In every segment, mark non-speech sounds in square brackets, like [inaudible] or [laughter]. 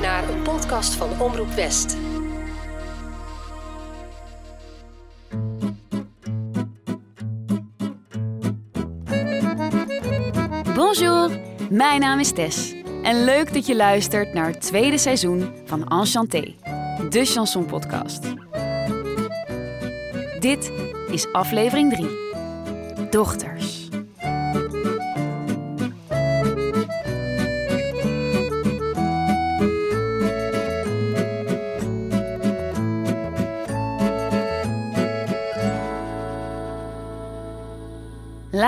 naar een podcast van Omroep West. Bonjour, mijn naam is Tess. En leuk dat je luistert naar het tweede seizoen van Enchanté, de chanson podcast. Dit is aflevering 3. Dochters.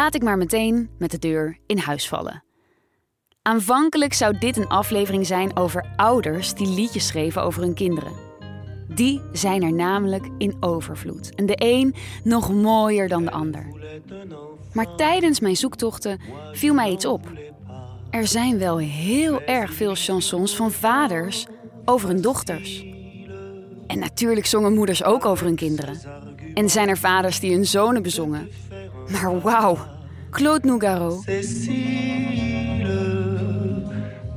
Laat ik maar meteen met de deur in huis vallen. Aanvankelijk zou dit een aflevering zijn over ouders die liedjes schreven over hun kinderen. Die zijn er namelijk in overvloed. En de een nog mooier dan de ander. Maar tijdens mijn zoektochten viel mij iets op. Er zijn wel heel erg veel chansons van vaders over hun dochters. En natuurlijk zongen moeders ook over hun kinderen. En zijn er vaders die hun zonen bezongen. Maar wauw, Claude Nougaro.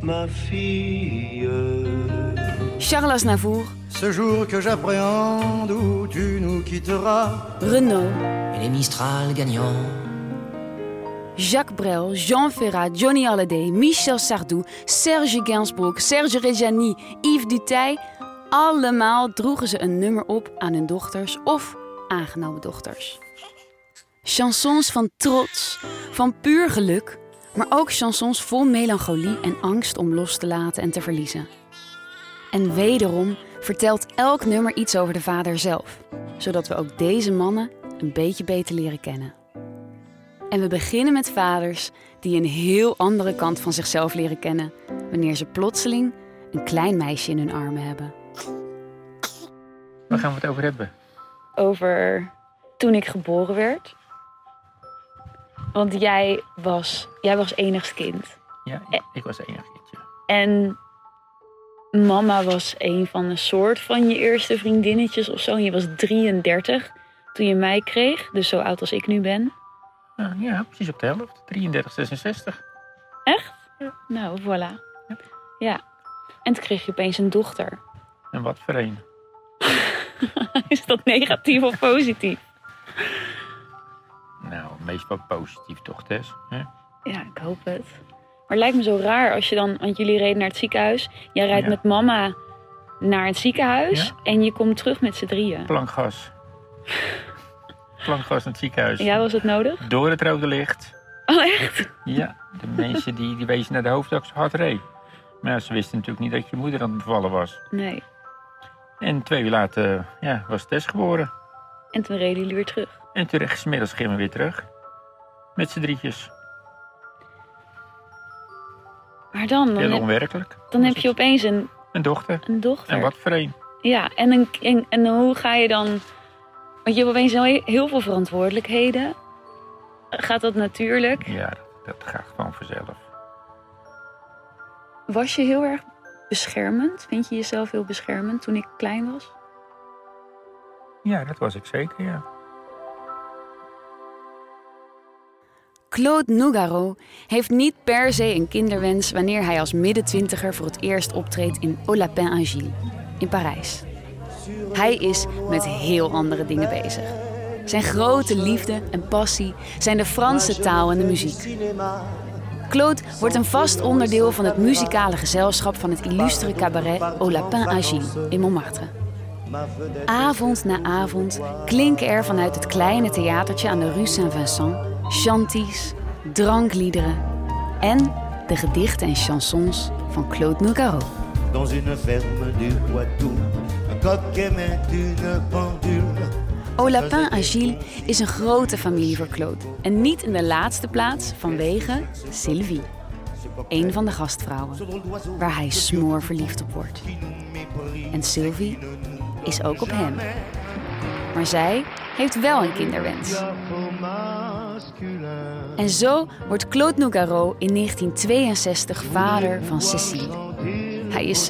ma fille. Charles Aznavour, Ce jour que j'appréhende où tu nous quitteras. Renaud, et les Mistral gagnants. Jacques Brel, Jean Ferrat, Johnny Hallyday, Michel Sardou, Serge Gainsbourg, Serge Reggiani, Yves Duteil. Allemaal droegen ze een nummer op aan hun dochters of aangenomen dochters. Chansons van trots, van puur geluk, maar ook chansons vol melancholie en angst om los te laten en te verliezen. En wederom vertelt elk nummer iets over de vader zelf, zodat we ook deze mannen een beetje beter leren kennen. En we beginnen met vaders die een heel andere kant van zichzelf leren kennen wanneer ze plotseling een klein meisje in hun armen hebben. Waar gaan we het over hebben? Over toen ik geboren werd. Want jij was, jij was enigst kind. Ja, ik, ik was enig kindje. En mama was een van een soort van je eerste vriendinnetjes of zo. En je was 33 toen je mij kreeg. Dus zo oud als ik nu ben. Ja, ja, precies op de helft. 33, 66. Echt? Ja. Nou, voilà. Ja. Ja. En toen kreeg je opeens een dochter. En wat voor een. [laughs] Is dat negatief of positief? Meestal positief toch, Tess? Hè? Ja, ik hoop het. Maar het lijkt me zo raar als je dan... Want jullie reden naar het ziekenhuis. Jij rijdt Ja. met mama naar het ziekenhuis. Ja. En je komt terug met z'n drieën. Plankgas. Plankgas in het ziekenhuis. Ja, was het nodig? Door het rode licht. Oh, echt? Ja, de mensen die, die wezen naar de hoofd dat ik zo hard reed. Maar ja, ze wisten natuurlijk niet dat je moeder aan het bevallen was. Nee. En twee uur later ja, was Tess geboren. En toen reden jullie weer terug. En toen smiddags gingen we weer terug. Met z'n drietjes. Maar dan, dan, Heel heb, onwerkelijk. dan heb je opeens een, Een dochter. een dochter. En wat voor een. Ja, en, een, en, en hoe ga je dan... Want je hebt opeens heel, heel veel verantwoordelijkheden. Gaat dat natuurlijk? Ja, dat gaat gewoon vanzelf. Was je heel erg beschermend? Vind je jezelf heel beschermend toen ik klein was? Ja, dat was ik zeker, ja. Claude Nougaro heeft niet per se een kinderwens wanneer hij als middentwintiger voor het eerst optreedt in Au Lapin Agile in Parijs. Hij is met heel andere dingen bezig. Zijn grote liefde en passie zijn de Franse taal en de muziek. Claude wordt een vast onderdeel van het muzikale gezelschap van het illustere cabaret Au Lapin Agile in Montmartre. Avond na avond klinken er vanuit het kleine theatertje aan de Rue Saint-Vincent chanties, drankliederen en de gedichten en chansons van Claude Nougaro. Dans une ferme du Poitou, un coq une pendule. Au Lapin Agile is een grote familie voor Claude. En niet in de laatste plaats vanwege Sylvie, een van de gastvrouwen, waar hij smoor verliefd op wordt. En Sylvie is ook op hem. Maar zij heeft wel een kinderwens. En zo wordt Claude Nougaro in 1962 vader van Cécile. Hij is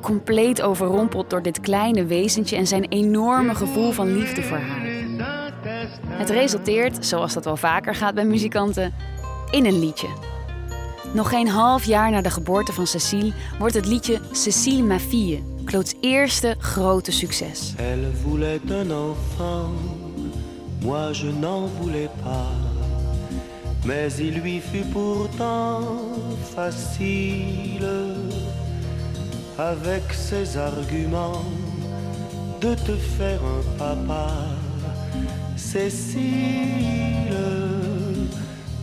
compleet overrompeld door dit kleine wezentje en zijn enorme gevoel van liefde voor haar. Het resulteert, zoals dat wel vaker gaat bij muzikanten, in een liedje. Nog geen half jaar na de geboorte van Cécile wordt het liedje Cécile ma fille Claude's eerste grote succes. Elle voulait un enfant, moi je n'en voulais pas. Mais il lui fut pourtant facile, avec ses arguments, de te faire un papa. Cécile,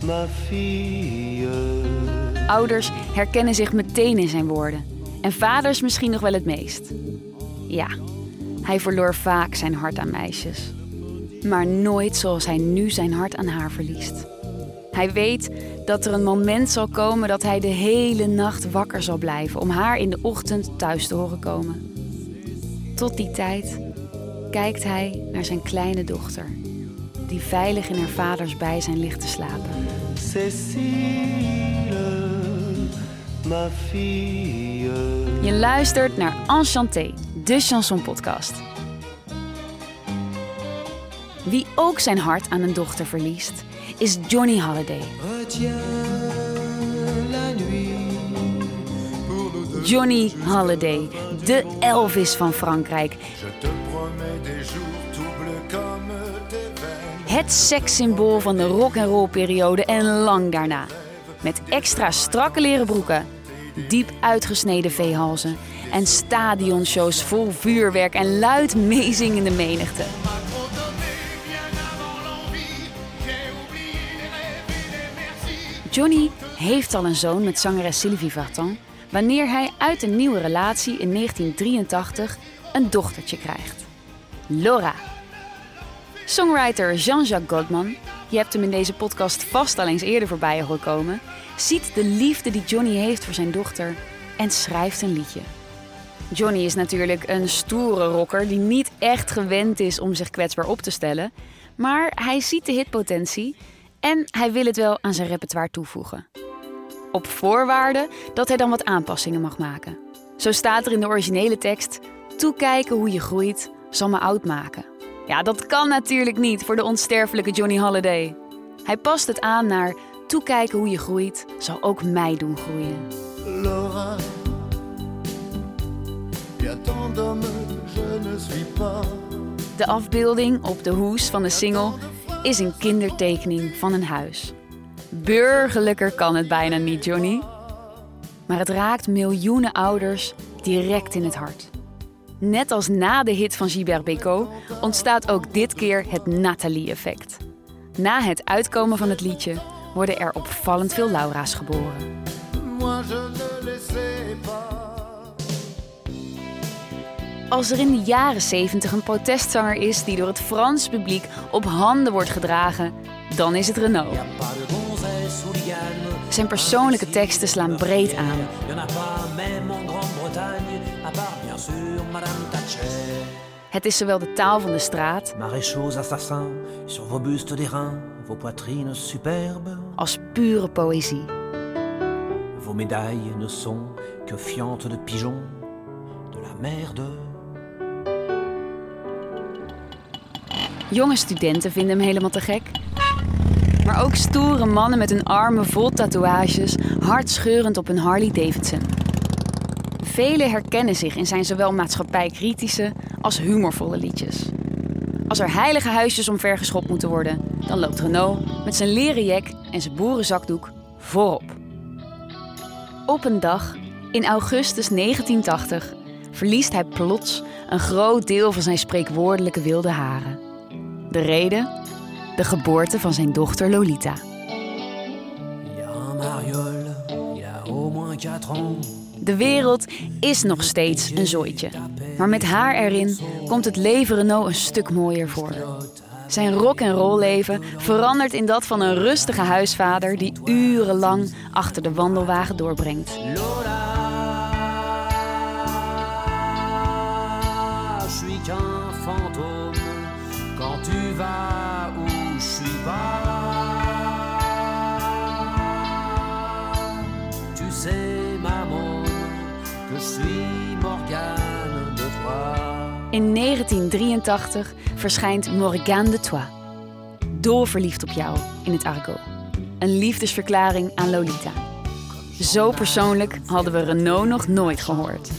ma fille. Ouders herkennen zich meteen in zijn woorden. En vaders misschien nog wel het meest. Ja, hij verloor vaak zijn hart aan meisjes. Maar nooit zoals hij nu zijn hart aan haar verliest. Hij weet dat er een moment zal komen dat hij de hele nacht wakker zal blijven om haar in de ochtend thuis te horen komen. Tot die tijd kijkt hij naar zijn kleine dochter, die veilig in haar vaders bijzijn ligt te slapen. Cécile, ma fille. Je luistert naar Enchanté, de chanson podcast. Wie ook zijn hart aan een dochter verliest, is Johnny Holiday. Johnny Holiday, de Elvis van Frankrijk. Het sekssymbool van de rock and roll periode en lang daarna. Met extra strakke leren broeken, diep uitgesneden veehalzen en stadionshows vol vuurwerk en luid meezingende menigte. Johnny heeft al een zoon met zangeres Sylvie Vartan wanneer hij uit een nieuwe relatie in 1983 een dochtertje krijgt. Laura. Songwriter Jean-Jacques Goldman, je hebt hem in deze podcast vast al eens eerder voorbij horen komen, ziet de liefde die Johnny heeft voor zijn dochter en schrijft een liedje. Johnny is natuurlijk een stoere rocker die niet echt gewend is om zich kwetsbaar op te stellen, maar hij ziet de hitpotentie en hij wil het wel aan zijn repertoire toevoegen. Op voorwaarde dat hij dan wat aanpassingen mag maken. Zo staat er in de originele tekst: Toekijken hoe je groeit zal me oud maken. Ja, dat kan natuurlijk niet voor de onsterfelijke Johnny Holiday. Hij past het aan naar Toekijken hoe je groeit zal ook mij doen groeien. Laura. De afbeelding op de hoes van de single is een kindertekening van een huis. Burgerlijker kan het bijna niet, Johnny. Maar het raakt miljoenen ouders direct in het hart. Net als na de hit van Gilbert Bécaud ontstaat ook dit keer het Nathalie-effect. Na het uitkomen van het liedje worden er opvallend veel Laura's geboren. Moi je ne. Als er in de jaren 70 een protestzanger is die door het Frans publiek op handen wordt gedragen, dan is het Renaud. Zijn persoonlijke teksten slaan breed aan. Het is zowel de taal van de straat als pure poëzie. vos médailles ne sont que fientes de pigeons, de la merde. Jonge studenten vinden hem helemaal te gek. Maar ook stoere mannen met hun armen vol tatoeages, hartscheurend op een Harley Davidson. Velen herkennen zich in zijn zowel maatschappijkritische als humorvolle liedjes. Als er heilige huisjes omvergeschopt moeten worden, dan loopt Renault met zijn leren jek en zijn boerenzakdoek voorop. Op een dag, in augustus 1980, verliest hij plots een groot deel van zijn spreekwoordelijke wilde haren. De reden? De geboorte van zijn dochter Lolita. Il y a un mariole, il a au moins 4 ans. De wereld is nog steeds een zooitje. Maar met haar erin komt het leven Renault een stuk mooier voor. Zijn rock en roll leven verandert in dat van een rustige huisvader die urenlang achter de wandelwagen doorbrengt. In 1983 verschijnt Morgane de Toi. Dolverliefd op jou in het argot. Een liefdesverklaring aan Lolita. Zo persoonlijk hadden we Renault nog nooit gehoord.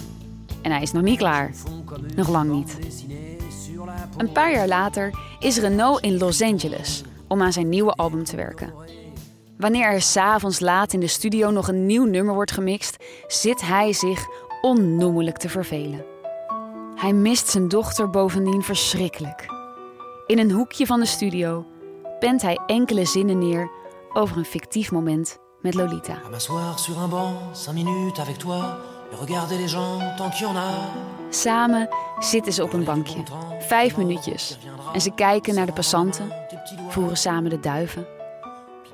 En hij is nog niet klaar. Nog lang niet. Een paar jaar later is Renault in Los Angeles om aan zijn nieuwe album te werken. Wanneer er s'avonds laat in de studio nog een nieuw nummer wordt gemixt, zit hij zich onnoemelijk te vervelen. Hij mist zijn dochter bovendien verschrikkelijk. In een hoekje van de studio pent hij enkele zinnen neer over een fictief moment met Lolita. Samen zitten ze op een bankje, vijf minuutjes, en ze kijken naar de passanten, voeren samen de duiven.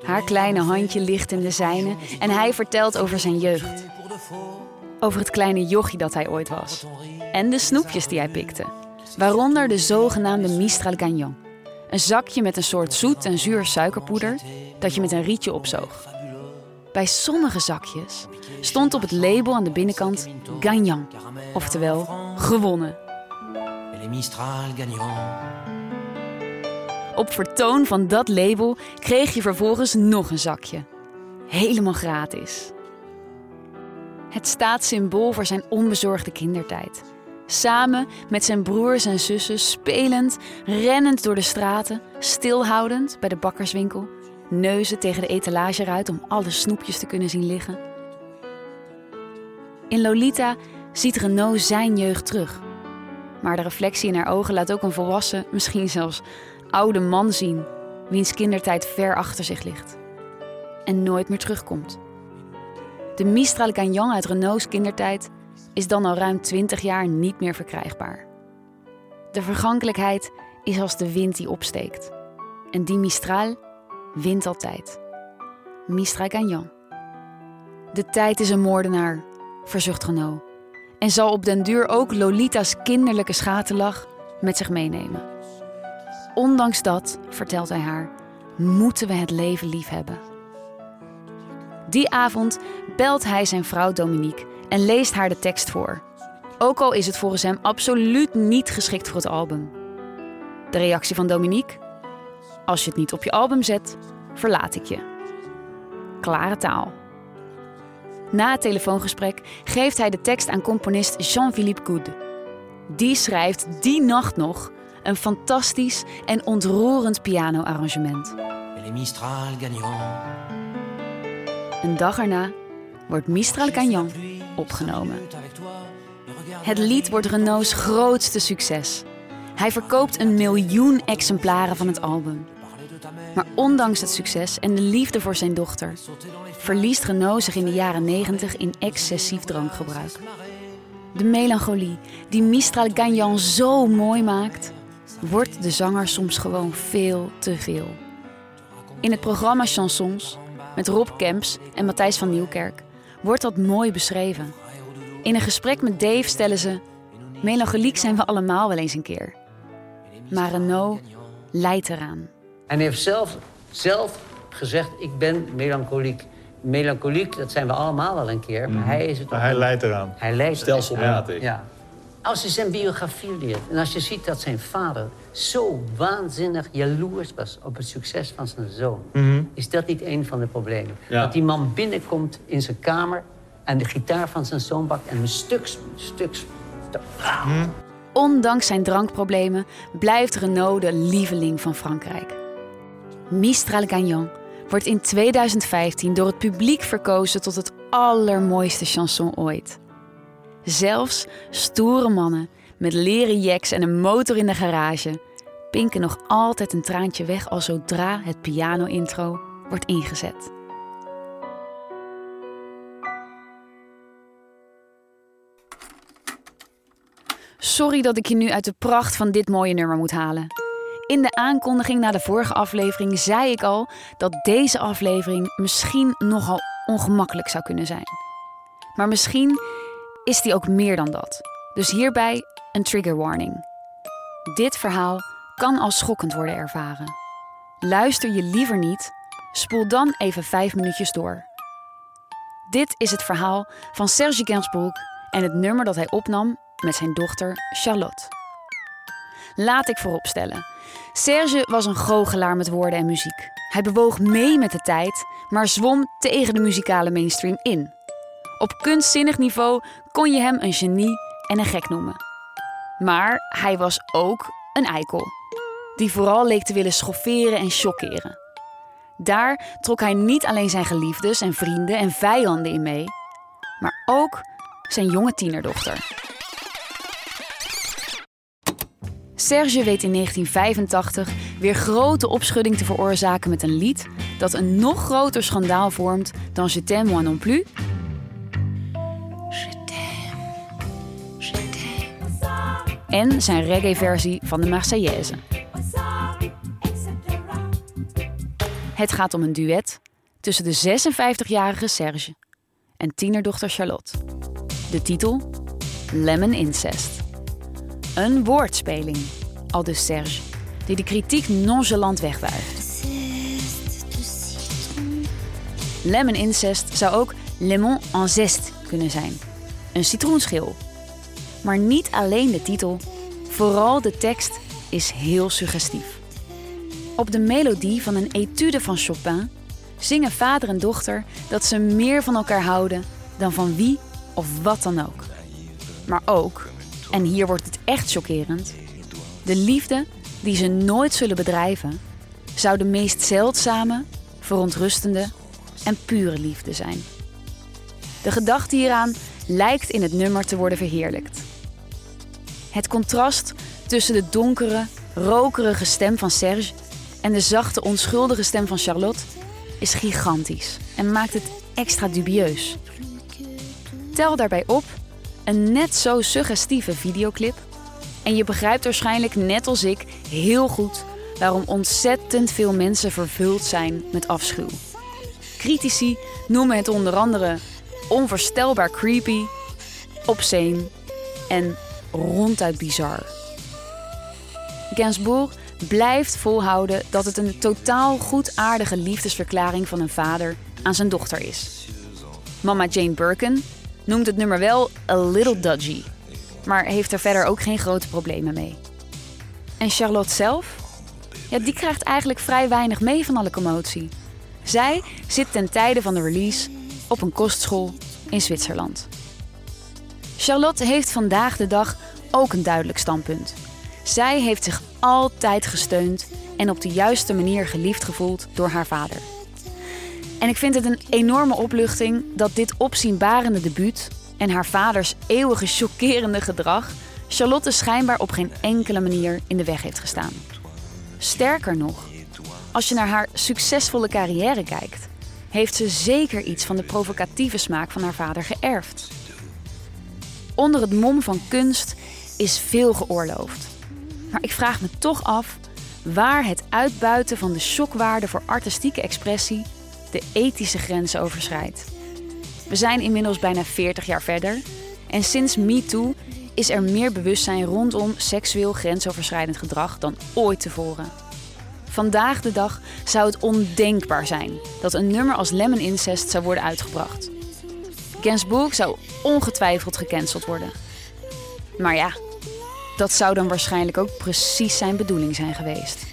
Haar kleine handje ligt in de zijne en hij vertelt over zijn jeugd. Over het kleine jochie dat hij ooit was. En de snoepjes die hij pikte. Waaronder de zogenaamde Mistral Gagnon. Een zakje met een soort zoet en zuur suikerpoeder dat je met een rietje opzoog. Bij sommige zakjes stond op het label aan de binnenkant Gagnon, oftewel gewonnen. Op vertoon van dat label kreeg je vervolgens nog een zakje. Helemaal gratis. Het staat symbool voor zijn onbezorgde kindertijd. Samen met zijn broers en zussen spelend, rennend door de straten, stilhoudend bij de bakkerswinkel, neuzen tegen de etalageruit om alle snoepjes te kunnen zien liggen. In Lolita ziet Renaud zijn jeugd terug. Maar de reflectie in haar ogen laat ook een volwassen, misschien zelfs oude man zien, wiens kindertijd ver achter zich ligt en nooit meer terugkomt. De Mistral Gagnon uit Renault's kindertijd is dan al ruim 20 jaar niet meer verkrijgbaar. De vergankelijkheid is als de wind die opsteekt. En die Mistral wint altijd. Mistral Gagnon. De tijd is een moordenaar, verzucht Renault. En zal op den duur ook Lolita's kinderlijke schaterlach met zich meenemen. Ondanks dat, vertelt hij haar, moeten we het leven lief hebben. Die avond belt hij zijn vrouw Dominique en leest haar de tekst voor. Ook al is het volgens hem absoluut niet geschikt voor het album. De reactie van Dominique? Als je het niet op je album zet, verlaat ik je. Klare taal. Na het telefoongesprek geeft hij de tekst aan componist Jean-Philippe Goude. Die schrijft die nacht nog een fantastisch en ontroerend piano-arrangement. Les. Een dag erna wordt Mistral Gagnon opgenomen. Het lied wordt Renault's grootste succes. Hij verkoopt een miljoen exemplaren van het album. Maar ondanks het succes en de liefde voor zijn dochter, verliest Renault zich in de jaren 90 in excessief drankgebruik. De melancholie die Mistral Gagnon zo mooi maakt, wordt de zanger soms gewoon veel te veel. In het programma Chansons met Rob Kemps en Matthijs van Nieuwkerk wordt dat mooi beschreven. In een gesprek met Dave stellen ze: Melancholiek zijn we allemaal wel eens een keer. Maar Renault lijdt eraan. En hij heeft zelf, zelf gezegd, ik ben melancholiek. Melancholiek, dat zijn we allemaal wel een keer, maar hij is het Maar ook hij leidt eraan. Hij leidt Stelselmatig. Ja. Als je zijn biografie leert en als je ziet dat zijn vader zo waanzinnig jaloers was op het succes van zijn zoon, is dat niet een van de problemen? Ja. Dat die man binnenkomt in zijn kamer en de gitaar van zijn zoon pakt en een stuk, stuk, stuk Ondanks zijn drankproblemen blijft Renault de lieveling van Frankrijk. Mistral Gagnon wordt in 2015 door het publiek verkozen tot het allermooiste chanson ooit. Zelfs stoere mannen met leren jacks en een motor in de garage pinken nog altijd een traantje weg al zodra het piano-intro wordt ingezet. Sorry dat ik je nu uit de pracht van dit mooie nummer moet halen. In de aankondiging na de vorige aflevering zei ik al dat deze aflevering misschien nogal ongemakkelijk zou kunnen zijn. Maar misschien is die ook meer dan dat. Dus hierbij een trigger warning. Dit verhaal kan als schokkend worden ervaren. Luister je liever niet, spoel dan even vijf minuutjes door. Dit is het verhaal van Serge Gainsbourg en het nummer dat hij opnam met zijn dochter Charlotte. Laat ik vooropstellen. Serge was een goochelaar met woorden en muziek. Hij bewoog mee met de tijd, maar zwom tegen de muzikale mainstream in. Op kunstzinnig niveau kon je hem een genie en een gek noemen. Maar hij was ook een eikel, die vooral leek te willen schofferen en chockeren. Daar trok hij niet alleen zijn geliefdes en vrienden en vijanden in mee, maar ook zijn jonge tienerdochter. Serge weet in 1985 weer grote opschudding te veroorzaken met een lied dat een nog groter schandaal vormt dan Je t'aime moi non plus. En zijn reggae-versie van de Marseillaise. Het gaat om een duet tussen de 56-jarige Serge en tienerdochter Charlotte. De titel Lemon Incest. Een woordspeling, aldus Serge, die de kritiek nonchalant wegwuift. Lemon incest zou ook lemon zest kunnen zijn. Een citroenschil. Maar niet alleen de titel, vooral de tekst is heel suggestief. Op de melodie van een etude van Chopin zingen vader en dochter dat ze meer van elkaar houden dan van wie of wat dan ook. Maar ook, en hier wordt het echt chockerend, de liefde die ze nooit zullen bedrijven, zou de meest zeldzame, verontrustende en pure liefde zijn. De gedachte hieraan lijkt in het nummer te worden verheerlijkt. Het contrast tussen de donkere, rokerige stem van Serge en de zachte, onschuldige stem van Charlotte is gigantisch en maakt het extra dubieus. Tel daarbij op een net zo suggestieve videoclip en je begrijpt waarschijnlijk net als ik heel goed waarom ontzettend veel mensen vervuld zijn met afschuw. Critici noemen het onder andere onvoorstelbaar creepy, obscene en ronduit bizar. Gainsbourg blijft volhouden dat het een totaal goedaardige liefdesverklaring van een vader aan zijn dochter is. Mama Jane Birkin noemt het nummer wel a little dodgy, maar heeft er verder ook geen grote problemen mee. En Charlotte zelf? Ja, die krijgt eigenlijk vrij weinig mee van alle commotie. Zij zit ten tijde van de release op een kostschool in Zwitserland. Charlotte heeft vandaag de dag ook een duidelijk standpunt. Zij heeft zich altijd gesteund en op de juiste manier geliefd gevoeld door haar vader. En ik vind het een enorme opluchting dat dit opzienbarende debuut en haar vaders eeuwige chockerende gedrag Charlotte schijnbaar op geen enkele manier in de weg heeft gestaan. Sterker nog, als je naar haar succesvolle carrière kijkt, heeft ze zeker iets van de provocatieve smaak van haar vader geërfd. Onder het mom van kunst is veel geoorloofd. Maar ik vraag me toch af waar het uitbuiten van de shockwaarde voor artistieke expressie de ethische grenzen overschrijdt. We zijn inmiddels bijna 40 jaar verder en sinds MeToo is er meer bewustzijn rondom seksueel grensoverschrijdend gedrag dan ooit tevoren. Vandaag de dag zou het ondenkbaar zijn dat een nummer als Lemon Incest zou worden uitgebracht. Gainsbourg zou ongetwijfeld gecanceld worden. Maar ja, dat zou dan waarschijnlijk ook precies zijn bedoeling zijn geweest.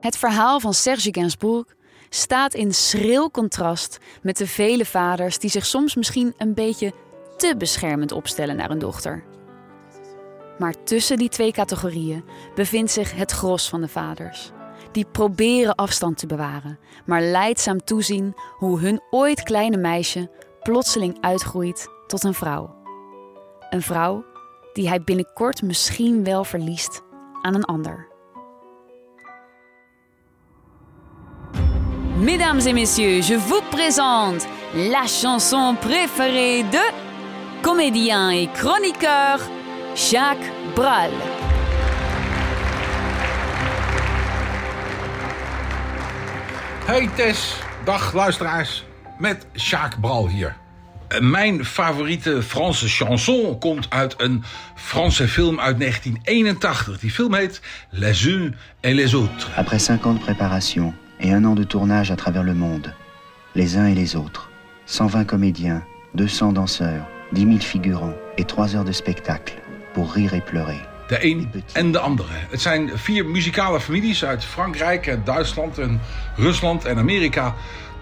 Het verhaal van Serge Gainsbourg staat in schril contrast met de vele vaders die zich soms misschien een beetje te beschermend opstellen naar een dochter. Maar tussen die twee categorieën bevindt zich het gros van de vaders, die proberen afstand te bewaren, maar leidzaam toezien hoe hun ooit kleine meisje plotseling uitgroeit tot een vrouw. Een vrouw die hij binnenkort misschien wel verliest aan een ander. Mesdames et messieurs, je vous présente la chanson préférée de comédien et chroniqueur Jacques Brel. Hey Tess, dag luisteraars, met Jacques Bral hier. Mijn favoriete Franse chanson komt uit een Franse film uit 1981. Die film heet Les uns et les autres. Après cinq ans de préparation et un an de tournage à travers le monde, les uns et les autres, 120 comédiens, 200 danseurs, 10 000 figurants et 3 heures de spectacle pour rire et pleurer. De een en de andere. Het zijn vier muzikale families uit Frankrijk en Duitsland en Rusland en Amerika.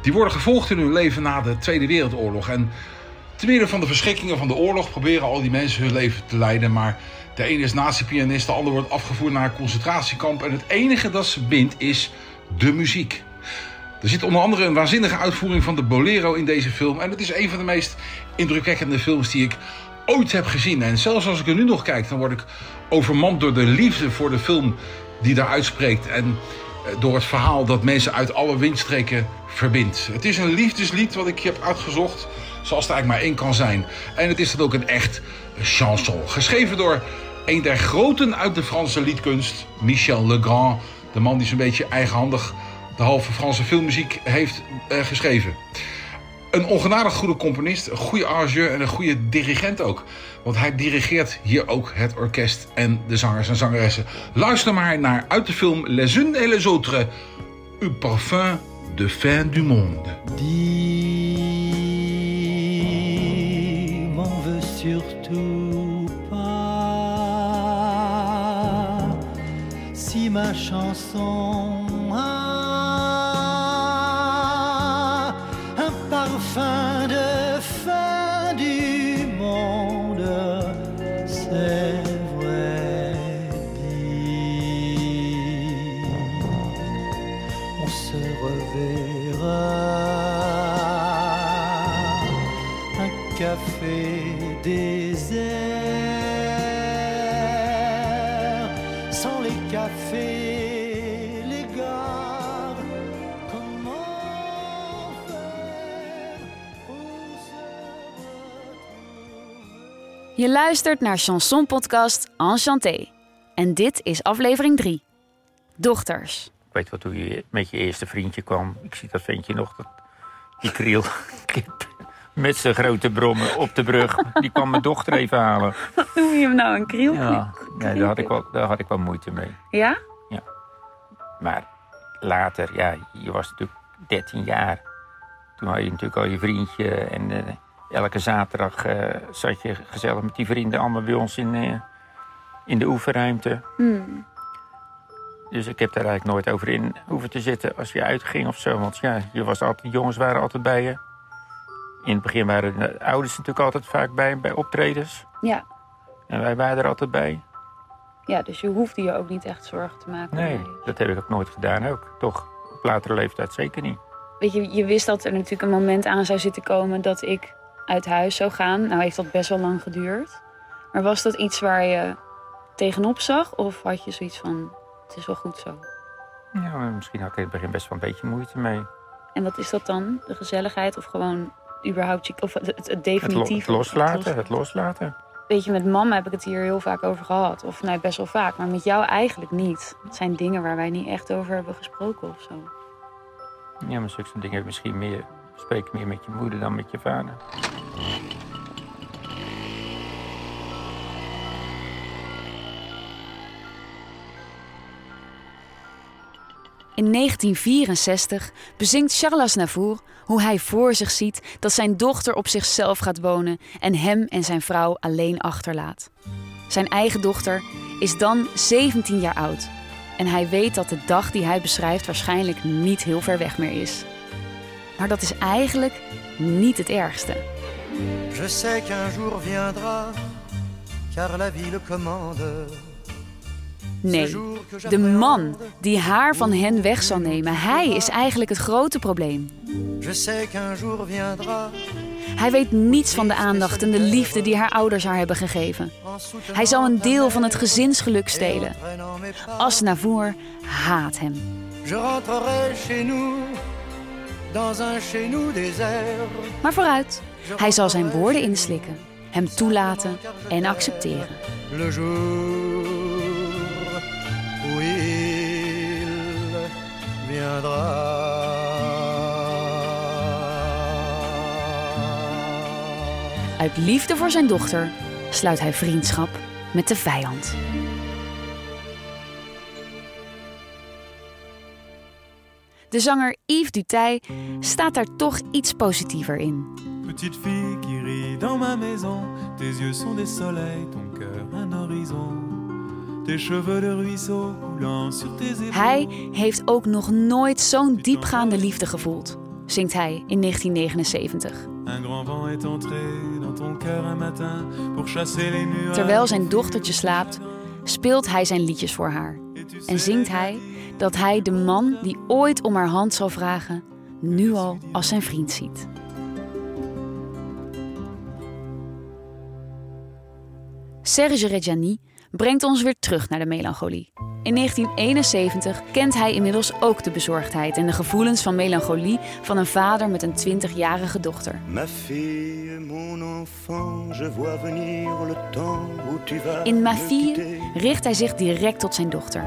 Die worden gevolgd in hun leven na de Tweede Wereldoorlog. En te midden van de verschrikkingen van de oorlog proberen al die mensen hun leven te leiden. Maar de ene is nazi-pianist, de ander wordt afgevoerd naar een concentratiekamp. En het enige dat ze bindt is de muziek. Er zit onder andere een waanzinnige uitvoering van de Bolero in deze film. En het is een van de meest indrukwekkende films die ik ooit heb gezien. En zelfs als ik er nu nog kijk, dan word ik overmand door de liefde voor de film die daar uitspreekt. En eh, door het verhaal dat mensen uit alle windstreken verbindt. Het is een liefdeslied wat ik heb uitgezocht, zoals het eigenlijk maar één kan zijn. En het is dan ook een echt chanson. Geschreven door een der groten uit de Franse liedkunst, Michel Legrand. De man die zo'n beetje eigenhandig de halve Franse filmmuziek heeft uh, geschreven. Een ongenadig goede componist, een goede arrangeur en een goede dirigent ook. Want hij dirigeert hier ook het orkest en de zangers en zangeressen. Luister maar naar uit de film Les unes et les autres. Un parfum de fin du monde. Dis, m'en veux surtout pas si ma chanson café désert, sans les cafés, les gares. Comment faire pour se Je luistert naar Chanson Podcast Enchanté. En dit is aflevering 3. Dochters. Ik weet wel toen je met je eerste vriendje kwam. Ik zie dat ventje nog. Dat, die kriel. Met zijn grote brommen op de brug. Die kwam mijn dochter even halen. Noem je hem nou een kriel? Ja, nee, daar, had ik wel, daar had ik wel moeite mee. Ja? Maar later, ja, je was natuurlijk 13 jaar. Toen had je natuurlijk al je vriendje. En eh, elke zaterdag eh, zat je gezellig met die vrienden allemaal bij ons in, eh, in de oefenruimte. Hmm. Dus ik heb daar eigenlijk nooit over in hoeven te zitten als je uitging of zo. Want ja, je was altijd, jongens waren altijd bij je. In het begin waren de ouders natuurlijk altijd vaak bij, bij optredens. Ja. En wij waren er altijd bij. ja, dus je hoefde je ook niet echt zorgen te maken. Nee, mij. dat heb ik ook nooit gedaan ook. Toch, op latere leeftijd zeker niet. Weet je, je wist dat er natuurlijk een moment aan zou zitten komen dat ik uit huis zou gaan. Nou heeft dat best wel lang geduurd. Maar was dat iets waar je tegenop zag? Of had je zoiets van, het is wel goed zo? Ja, misschien had ik in het begin best wel een beetje moeite mee. En wat is dat dan? De gezelligheid of gewoon überhaupt of het, het, het Het, lo- definitief? het loslaten, het loslaten. Weet je, met mama heb ik het hier heel vaak over gehad. Of nou, best wel vaak. Maar met jou eigenlijk niet. Het zijn dingen waar wij niet echt over hebben gesproken of zo. Ja, maar zulke dingen misschien meer, spreek meer met je moeder dan met je vader. In 1964 bezingt Charles Aznavour hoe hij voor zich ziet dat zijn dochter op zichzelf gaat wonen en hem en zijn vrouw alleen achterlaat. Zijn eigen dochter is dan 17 jaar oud en hij weet dat de dag die hij beschrijft waarschijnlijk niet heel ver weg meer is. Maar dat is eigenlijk niet het ergste. Je sais jour viendra, car la vie le commande. Nee, de man die haar van hen weg zal nemen, hij is eigenlijk het grote probleem. Hij weet niets van de aandacht en de liefde die haar ouders haar hebben gegeven. Hij zou een deel van het gezinsgeluk stelen. Aznavour haat hem. Maar vooruit, hij zal zijn woorden inslikken, hem toelaten en accepteren. Uit liefde voor zijn dochter sluit hij vriendschap met de vijand. De zanger Yves Duteil staat daar toch iets positiever in. Petite fille qui rit dans ma maison, tes yeux sont des soleils, ton cœur un horizon. Hij heeft ook nog nooit zo'n diepgaande liefde gevoeld, zingt hij in 1979. Un grand vent est entré dans ton cœur un matin pour chasser les nuages. Terwijl zijn dochtertje slaapt, speelt hij zijn liedjes voor haar. En zingt hij dat hij de man die ooit om haar hand zal vragen, nu al als zijn vriend ziet. Serge Reggiani brengt ons weer terug naar de melancholie. In 1971 kent hij inmiddels ook de bezorgdheid en de gevoelens van melancholie van een vader met een 20-jarige dochter. In Ma Fille richt hij zich direct tot zijn dochter.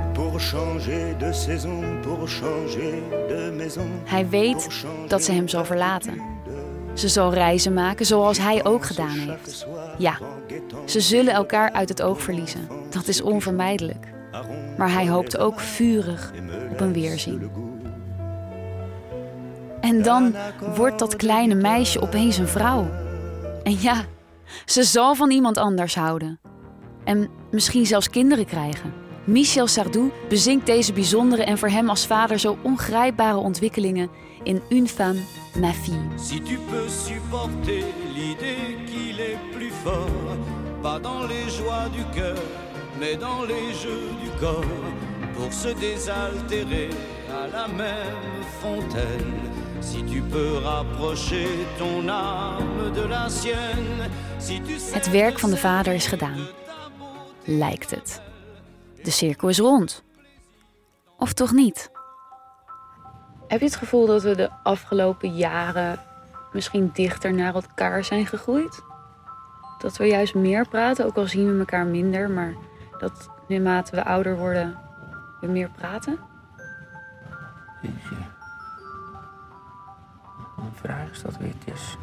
Hij weet dat ze hem zal verlaten. Ze zal reizen maken zoals hij ook gedaan heeft. Ja, ze zullen elkaar uit het oog verliezen. Dat is onvermijdelijk. Maar hij hoopt ook vurig op een weerzien. En dan wordt dat kleine meisje opeens een vrouw. En ja, ze zal van iemand anders houden. En misschien zelfs kinderen krijgen. Michel Sardou bezinkt deze bijzondere en voor hem als vader zo ongrijpbare ontwikkelingen in Une femme, ma fille. Si tu peux supporter l'idée qu'il est plus fort, pas dans les joies du cœur, mais dans les jeux du corps, pour se désaltérer à la même fontaine. Si tu peux rapprocher ton âme de la sienne, si tu sais Het werk van de vader is gedaan. Lijkt het. De cirkel is rond. Of toch niet? Heb je het gevoel dat we de afgelopen jaren misschien dichter naar elkaar zijn gegroeid? Dat we juist meer praten, ook al zien we elkaar minder, maar dat naarmate we ouder worden, we meer praten? Jeetje. Een vraag is dat weer. Is.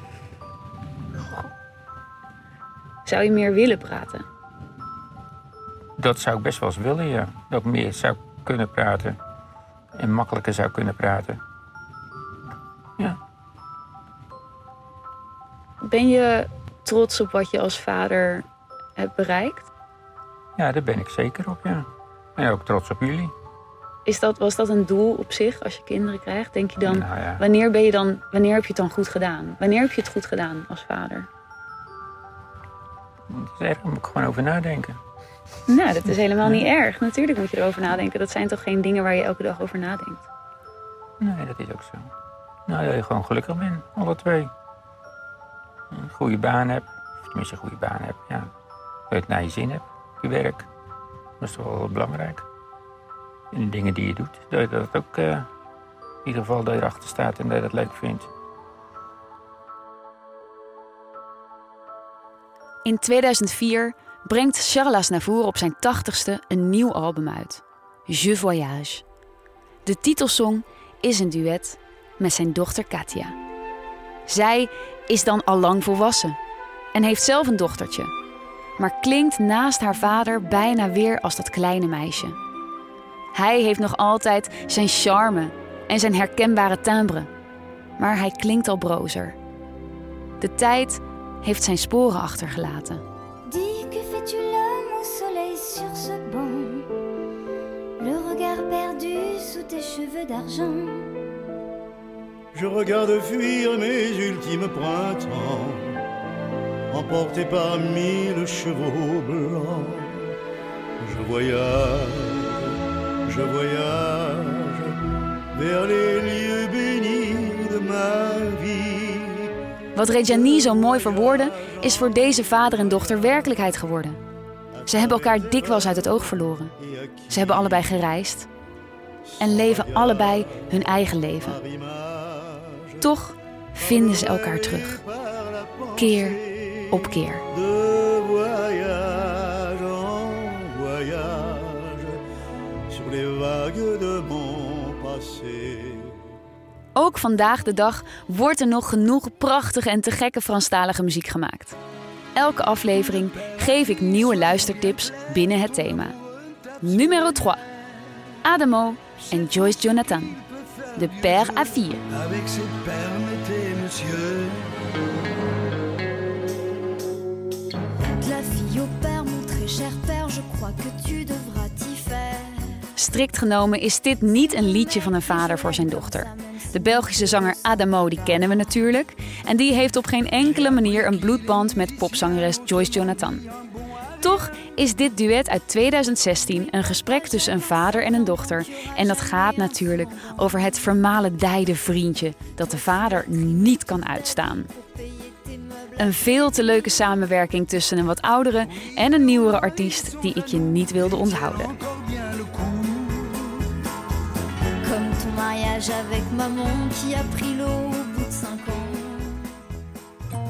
Zou je meer willen praten? Dat zou ik best wel eens willen, ja. Dat ik meer zou kunnen praten. En makkelijker zou kunnen praten. Ja. Ben je trots op wat je als vader hebt bereikt? Ja, daar ben ik zeker op, ja. En ook trots op jullie. Is dat, was dat een doel op zich als je kinderen krijgt? Denk je dan, Nou ja. wanneer, ben je dan, wanneer heb je het dan goed gedaan? Wanneer heb je het goed gedaan als vader? Daar moet ik gewoon over nadenken. Nou, dat is helemaal niet erg. Natuurlijk moet je erover nadenken. Dat zijn toch geen dingen waar je elke dag over nadenkt? Nee, dat is ook zo. Nou, dat je gewoon gelukkig bent, alle twee. Een goede baan hebt, of tenminste een goede baan hebt, ja. Dat je het naar je zin hebt, je werk. Dat is toch wel belangrijk. En de dingen die je doet, dat je dat ook eh, in ieder geval dat je erachter staat en dat je dat leuk vindt. In 2004 brengt Charles Aznavour op zijn tachtigste een nieuw album uit. Je Voyage. De titelsong is een duet met zijn dochter Katia. Zij is dan al lang volwassen en heeft zelf een dochtertje, maar klinkt naast haar vader bijna weer als dat kleine meisje. Hij heeft nog altijd zijn charme en zijn herkenbare timbre, maar hij klinkt al brozer. De tijd heeft zijn sporen achtergelaten. Sous tes cheveux d'argent Je regarde fuir mes ultimes printemps, emporté par mille chevaux blancs. Je voyage, je voyage vers les lieux bénis de ma vie. Wat Reggiani zo mooi verwoordde, is voor deze vader en dochter werkelijkheid geworden. Ze hebben elkaar dikwijls uit het oog verloren. Ze hebben allebei gereisd en leven allebei hun eigen leven. Toch vinden ze elkaar terug. Keer op keer. Ook vandaag de dag wordt er nog genoeg prachtige en te gekke Franstalige muziek gemaakt. Elke aflevering geef ik nieuwe luistertips binnen het thema. Numero 3. Adamo en Joyce Jonathan. De père à fille. Avec ses permettez, monsieur. De la fille au père, mon très cher père Je crois que tu devras strikt genomen is dit niet een liedje van een vader voor zijn dochter. De Belgische zanger Adamo, die kennen we natuurlijk. En die heeft op geen enkele manier een bloedband met popzangeres Joyce Jonathan. Toch is dit duet uit 2016 een gesprek tussen een vader en een dochter. En dat gaat natuurlijk over het vermalendijde vriendje dat de vader niet kan uitstaan. Een veel te leuke samenwerking tussen een wat oudere en een nieuwere artiest die ik je niet wilde onthouden.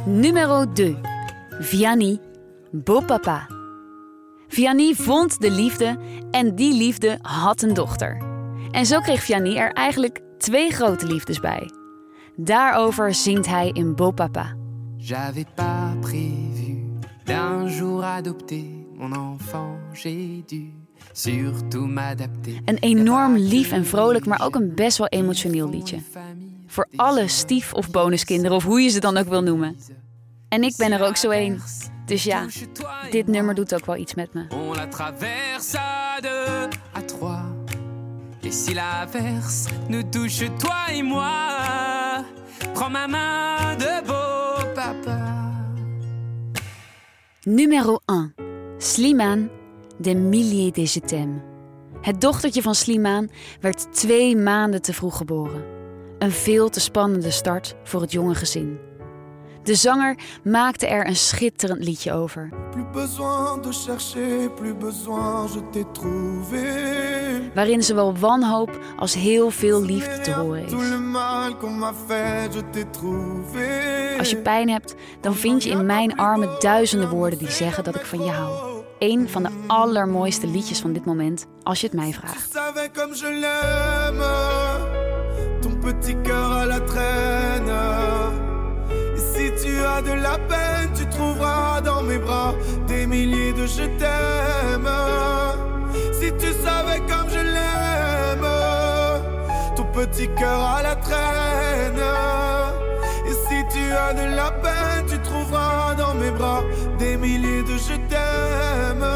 Numero 2. Vianney, Beau Papa. Vianney vond de liefde en die liefde had een dochter. En zo kreeg Vianney er eigenlijk twee grote liefdes bij. Daarover zingt hij in Beau Papa. J'avais pas prévu d'un jour adopter mon enfant, j'ai dû surtout m'adapter. Een enorm lief en vrolijk, maar ook een best wel emotioneel liedje. Voor alle stief- of bonuskinderen, of hoe je ze dan ook wil noemen. En ik ben er ook zo één. Dus ja, dit nummer doet ook wel iets met me. On la traverse à deux, à trois. Et si l'averse nous touche toi et moi, prends ma main de beau papa. Numero 1. Slimane, de milliers de je t'aime. Het dochtertje van Slimane werd twee maanden te vroeg geboren. Een veel te spannende start voor het jonge gezin. De zanger maakte er een schitterend liedje over. Waarin zowel wanhoop als heel veel liefde te horen is. Als je pijn hebt, dan vind je in mijn armen duizenden woorden die zeggen dat ik van je hou. Eén van de allermooiste liedjes van dit moment, als je het mij vraagt. ton petit cœur à la traîne. Tu as de la peine, tu trouveras dans mes bras des milliers de je t'aime. Si tu savais comme je l'aime, ton petit cœur à la traîne. Et si tu as de la peine, tu trouveras dans mes bras des milliers de je t'aime.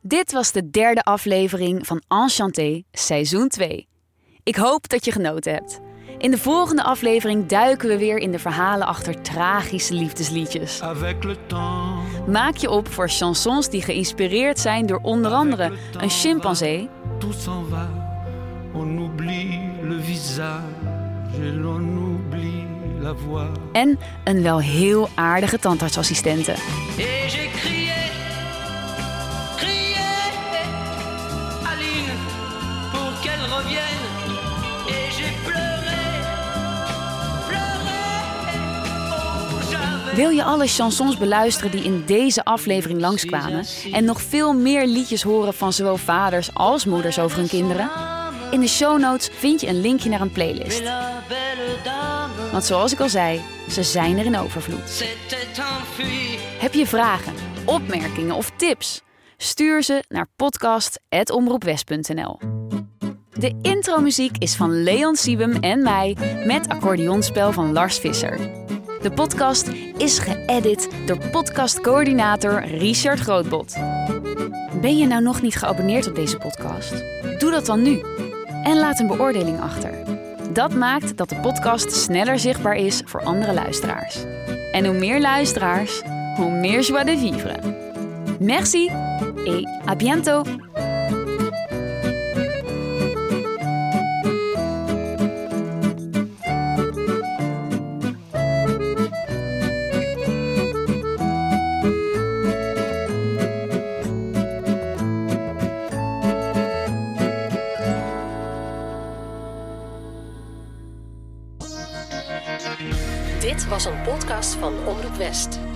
Dit was de derde aflevering van Enchanté, seizoen 2. Ik hoop dat je genoten hebt. In de volgende aflevering duiken we weer in de verhalen achter tragische liefdesliedjes. Maak je op voor chansons die geïnspireerd zijn door onder andere een chimpansee, tout s'en va. On oublie le visage et l'on oublie la voix. en een wel heel aardige tandartsassistente. Wil je alle chansons beluisteren die in deze aflevering langskwamen en nog veel meer liedjes horen van zowel vaders als moeders over hun kinderen? In de show notes vind je een linkje naar een playlist. Want zoals ik al zei, ze zijn er in overvloed. Heb je vragen, opmerkingen of tips? Stuur ze naar podcast.omroepwest.nl De intromuziek is van Leon Siebem en mij met accordeonspel van Lars Visser. De podcast is geëdit door podcastcoördinator Richard Grootbot. Ben je nou nog niet geabonneerd op deze podcast? Doe dat dan nu. En laat een beoordeling achter. Dat maakt dat de podcast sneller zichtbaar is voor andere luisteraars. En hoe meer luisteraars, hoe meer joie de vivre. Merci et à bientôt! Podcast van Omroep West.